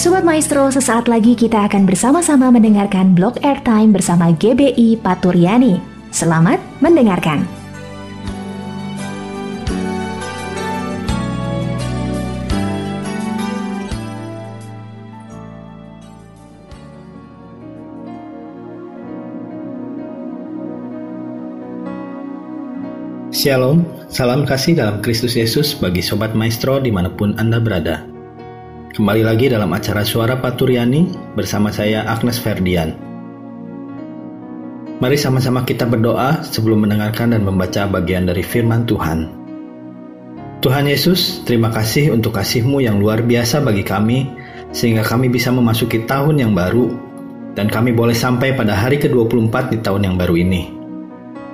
Sobat Maestro, sesaat lagi kita akan bersama-sama mendengarkan blog airtime bersama GBI Paturyani. Selamat mendengarkan. Shalom, salam kasih dalam Kristus Yesus bagi Sobat Maestro di mana pun Anda berada. Kembali lagi dalam acara Suara Paturyani bersama saya Agnes Ferdian. Mari sama-sama kita berdoa sebelum mendengarkan dan membaca bagian dari firman Tuhan. Tuhan Yesus, terima kasih untuk kasih-Mu yang luar biasa bagi kami, sehingga kami bisa memasuki tahun yang baru, dan kami boleh sampai pada hari ke-24 di tahun yang baru ini.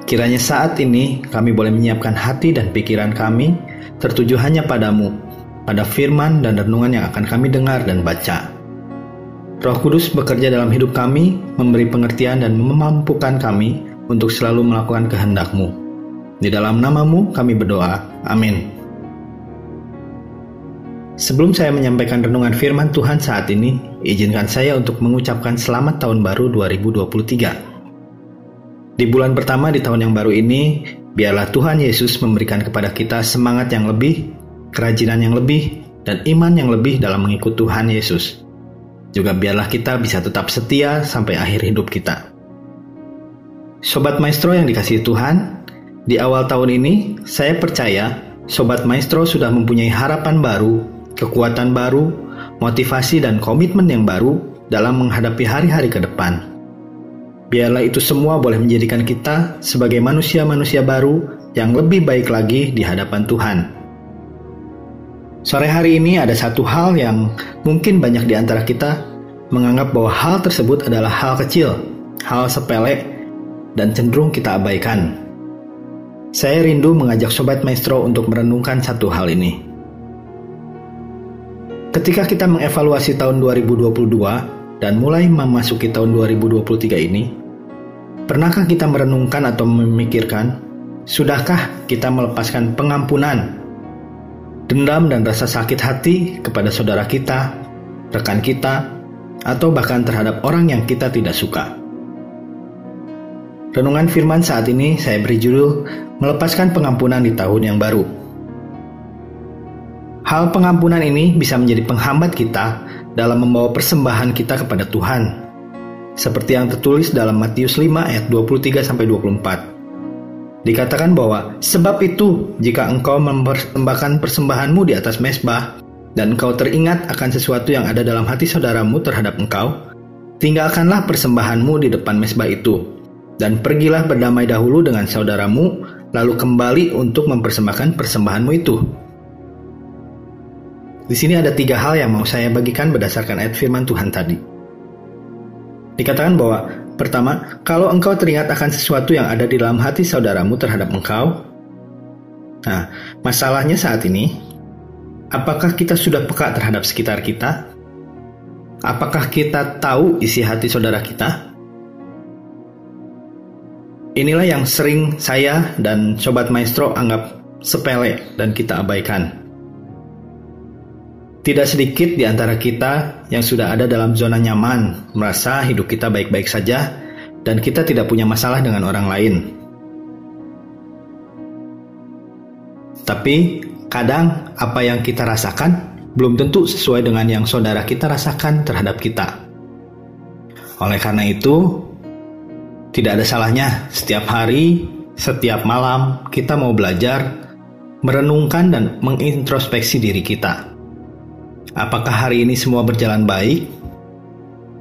Kiranya saat ini kami boleh menyiapkan hati dan pikiran kami tertuju hanya padamu, pada firman dan renungan yang akan kami dengar dan baca. Roh Kudus bekerja dalam hidup kami, memberi pengertian dan memampukan kami untuk selalu melakukan kehendak-Mu. Di dalam namamu kami berdoa. Amin. Sebelum saya menyampaikan renungan firman Tuhan saat ini, izinkan saya untuk mengucapkan selamat tahun baru 2023. Di bulan pertama di tahun yang baru ini, biarlah Tuhan Yesus memberikan kepada kita semangat yang lebih kerajinan yang lebih, dan iman yang lebih dalam mengikut Tuhan Yesus. Juga biarlah kita bisa tetap setia sampai akhir hidup kita. Sobat Maestro yang dikasihi Tuhan, di awal tahun ini saya percaya Sobat Maestro sudah mempunyai harapan baru, kekuatan baru, motivasi dan komitmen yang baru dalam menghadapi hari-hari ke depan. Biarlah itu semua boleh menjadikan kita sebagai manusia-manusia baru yang lebih baik lagi di hadapan Tuhan. Sore hari ini ada satu hal yang mungkin banyak di antara kita menganggap bahwa hal tersebut adalah hal kecil, hal sepele, dan cenderung kita abaikan. Saya rindu mengajak Sobat Maestro untuk merenungkan satu hal ini. Ketika kita mengevaluasi tahun 2022 dan mulai memasuki tahun 2023 ini, pernahkah kita merenungkan atau memikirkan, sudahkah kita melepaskan pengampunan dendam dan rasa sakit hati kepada saudara kita, rekan kita, atau bahkan terhadap orang yang kita tidak suka. Renungan firman saat ini saya beri judul Melepaskan Pengampunan di Tahun yang Baru. Hal pengampunan ini bisa menjadi penghambat kita dalam membawa persembahan kita kepada Tuhan. Seperti yang tertulis dalam Matius 5 ayat 23 sampai 24. Dikatakan bahwa sebab itu jika engkau mempersembahkan persembahanmu di atas mesbah dan engkau teringat akan sesuatu yang ada dalam hati saudaramu terhadap engkau, tinggalkanlah persembahanmu di depan mesbah itu dan pergilah berdamai dahulu dengan saudaramu lalu kembali untuk mempersembahkan persembahanmu itu. Di sini ada tiga hal yang mau saya bagikan berdasarkan ayat firman Tuhan tadi. Dikatakan bahwa Pertama, kalau engkau teringat akan sesuatu yang ada di dalam hati saudaramu terhadap engkau. Nah, masalahnya saat ini, apakah kita sudah peka terhadap sekitar kita? Apakah kita tahu isi hati saudara kita? Inilah yang sering saya dan Sobat Maestro anggap sepele dan kita abaikan. Tidak sedikit di antara kita yang sudah ada dalam zona nyaman, merasa hidup kita baik-baik saja, dan kita tidak punya masalah dengan orang lain. Tapi kadang apa yang kita rasakan belum tentu sesuai dengan yang saudara kita rasakan terhadap kita. Oleh karena itu, tidak ada salahnya setiap hari, setiap malam kita mau belajar, merenungkan dan mengintrospeksi diri kita Apakah hari ini semua berjalan baik?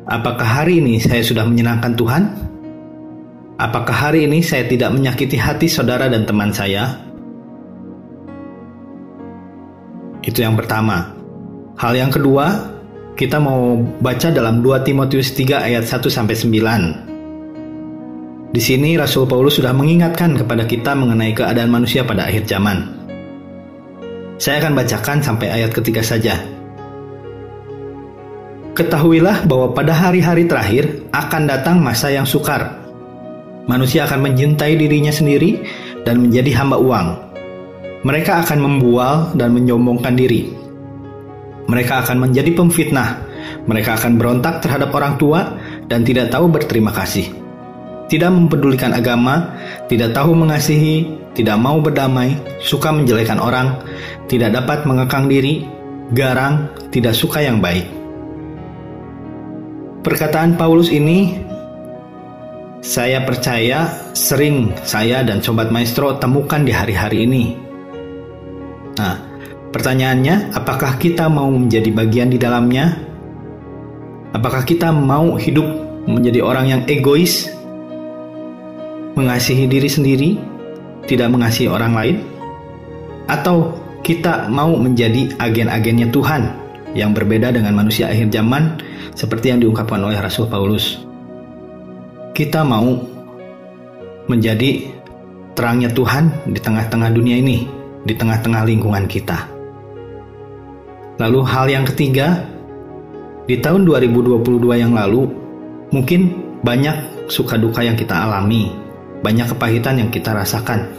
Apakah hari ini saya sudah menyenangkan Tuhan? Apakah hari ini saya tidak menyakiti hati saudara dan teman saya? Itu yang pertama. Hal yang kedua, kita mau baca dalam 2 Timotius 3 ayat 1 sampai 9. Di sini Rasul Paulus sudah mengingatkan kepada kita mengenai keadaan manusia pada akhir zaman. Saya akan bacakan sampai ayat ketiga saja. Ketahuilah bahwa pada hari-hari terakhir akan datang masa yang sukar. Manusia akan mencintai dirinya sendiri dan menjadi hamba uang. Mereka akan membual dan menyombongkan diri. Mereka akan menjadi pemfitnah Mereka akan berontak terhadap orang tua dan tidak tahu berterima kasih. Tidak mempedulikan agama, tidak tahu mengasihi, tidak mau berdamai, suka menjelekan orang, tidak dapat mengekang diri, garang, tidak suka yang baik. Perkataan Paulus ini saya percaya sering saya dan Sobat Maestro temukan di hari-hari ini. Nah, pertanyaannya, apakah kita mau menjadi bagian di dalamnya? Apakah kita mau hidup menjadi orang yang egois, mengasihi diri sendiri, tidak mengasihi orang lain? Atau kita mau menjadi agen-agennya Tuhan yang berbeda dengan manusia akhir zaman seperti yang diungkapkan oleh Rasul Paulus? kita mau menjadi terangnya Tuhan di tengah-tengah dunia ini, di tengah-tengah lingkungan kita. Lalu hal yang ketiga, di tahun 2022 yang lalu, mungkin banyak suka duka yang kita alami, banyak kepahitan yang kita rasakan,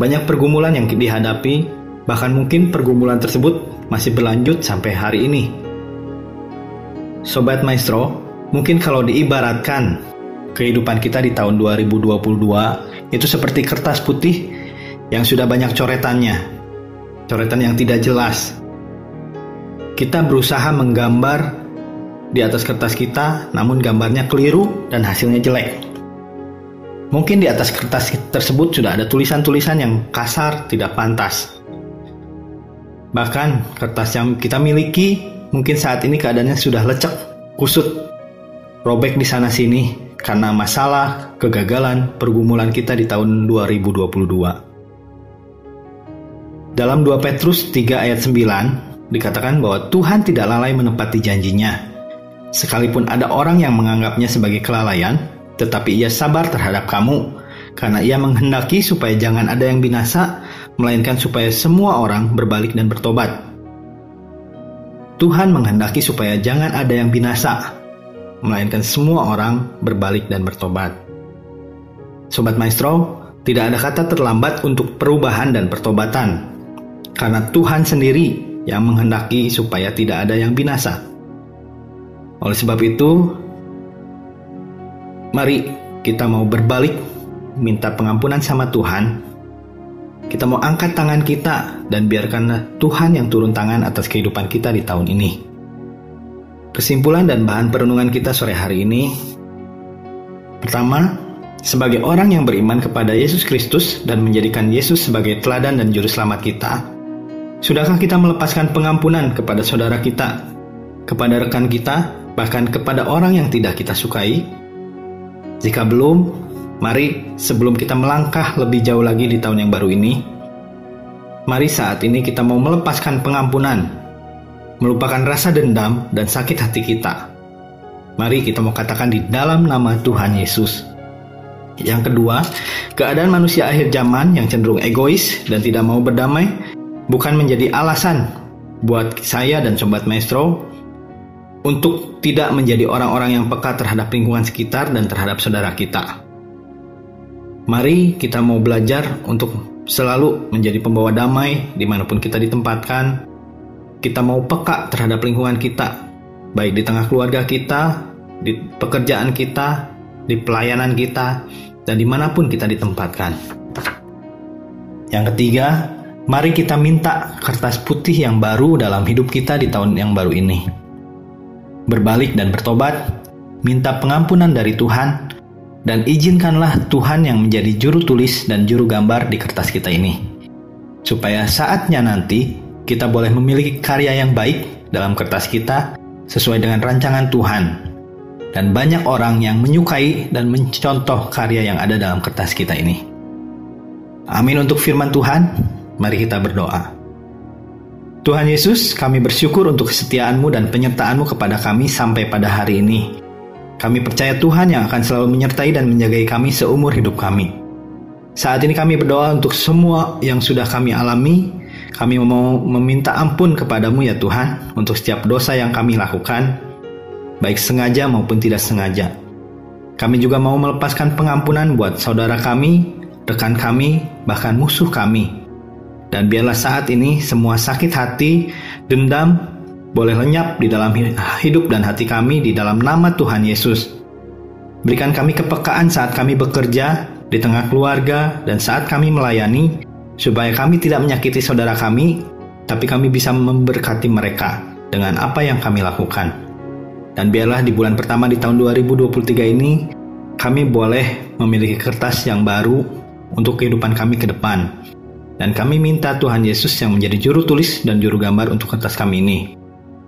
banyak pergumulan yang dihadapi, bahkan mungkin pergumulan tersebut masih berlanjut sampai hari ini. Sobat Maestro, mungkin kalau diibaratkan kehidupan kita di tahun 2022 itu seperti kertas putih yang sudah banyak coretannya. Coretan yang tidak jelas. Kita berusaha menggambar di atas kertas kita, namun gambarnya keliru dan hasilnya jelek. Mungkin di atas kertas tersebut sudah ada tulisan-tulisan yang kasar, tidak pantas. Bahkan kertas yang kita miliki mungkin saat ini keadaannya sudah lecek, kusut, robek di sana sini, karena masalah, kegagalan, pergumulan kita di tahun 2022. Dalam 2 Petrus 3 ayat 9 dikatakan bahwa Tuhan tidak lalai menepati janjinya. Sekalipun ada orang yang menganggapnya sebagai kelalaian, tetapi ia sabar terhadap kamu, karena ia menghendaki supaya jangan ada yang binasa, melainkan supaya semua orang berbalik dan bertobat. Tuhan menghendaki supaya jangan ada yang binasa, melainkan semua orang berbalik dan bertobat. Sobat Maestro, tidak ada kata terlambat untuk perubahan dan pertobatan, karena Tuhan sendiri yang menghendaki supaya tidak ada yang binasa. Oleh sebab itu, mari kita mau berbalik, minta pengampunan sama Tuhan. Kita mau angkat tangan kita dan biarkan Tuhan yang turun tangan atas kehidupan kita di tahun ini. Kesimpulan dan bahan perenungan kita sore hari ini Pertama, sebagai orang yang beriman kepada Yesus Kristus dan menjadikan Yesus sebagai teladan dan juru selamat kita, sudahkah kita melepaskan pengampunan kepada saudara kita, kepada rekan kita, bahkan kepada orang yang tidak kita sukai? Jika belum, mari sebelum kita melangkah lebih jauh lagi di tahun yang baru ini, mari saat ini kita mau melepaskan pengampunan melupakan rasa dendam dan sakit hati kita. Mari kita mau katakan di dalam nama Tuhan Yesus. Yang kedua, keadaan manusia akhir zaman yang cenderung egois dan tidak mau berdamai bukan menjadi alasan buat saya dan sobat maestro untuk tidak menjadi orang-orang yang peka terhadap lingkungan sekitar dan terhadap saudara kita. Mari kita mau belajar untuk selalu menjadi pembawa damai di mana pun kita ditempatkan, kita mau peka terhadap lingkungan kita, baik di tengah keluarga kita, di pekerjaan kita, di pelayanan kita, dan di mana pun kita ditempatkan. Yang ketiga, mari kita minta kertas putih yang baru dalam hidup kita di tahun yang baru ini. Berbalik dan bertobat, minta pengampunan dari Tuhan, dan izinkanlah Tuhan yang menjadi juru tulis dan juru gambar di kertas kita ini. Supaya saatnya nanti kita boleh memiliki karya yang baik dalam kertas kita sesuai dengan rancangan Tuhan. Dan banyak orang yang menyukai dan mencontoh karya yang ada dalam kertas kita ini. Amin untuk firman Tuhan. Mari kita berdoa. Tuhan Yesus, kami bersyukur untuk kesetiaanmu dan penyertaanmu kepada kami sampai pada hari ini. Kami percaya Tuhan yang akan selalu menyertai dan menjagai kami seumur hidup kami. Saat ini kami berdoa untuk semua yang sudah kami alami, kami mau meminta ampun kepadamu ya Tuhan untuk setiap dosa yang kami lakukan, baik sengaja maupun tidak sengaja. Kami juga mau melepaskan pengampunan buat saudara kami, rekan kami, bahkan musuh kami. Dan biarlah saat ini semua sakit hati, dendam, boleh lenyap di dalam hidup dan hati kami di dalam nama Tuhan Yesus. Berikan kami kepekaan saat kami bekerja, di tengah keluarga, dan saat kami melayani, supaya kami tidak menyakiti saudara kami, tapi kami bisa memberkati mereka dengan apa yang kami lakukan. Dan biarlah di bulan pertama di tahun 2023 ini, kami boleh memiliki kertas yang baru untuk kehidupan kami ke depan. Dan kami minta Tuhan Yesus yang menjadi juru tulis dan juru gambar untuk kertas kami ini.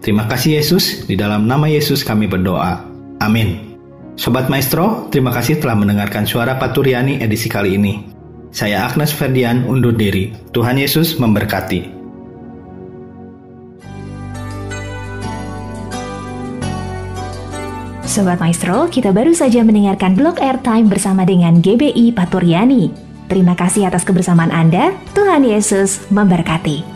Terima kasih Yesus, di dalam nama Yesus kami berdoa. Amin. Sobat Maestro, terima kasih telah mendengarkan suara Paturiani edisi kali ini. Saya Agnes Ferdian undur diri. Tuhan Yesus memberkati. Sobat Maestro, kita baru saja mendengarkan blog airtime bersama dengan GBI Paturiani. Terima kasih atas kebersamaan Anda. Tuhan Yesus memberkati.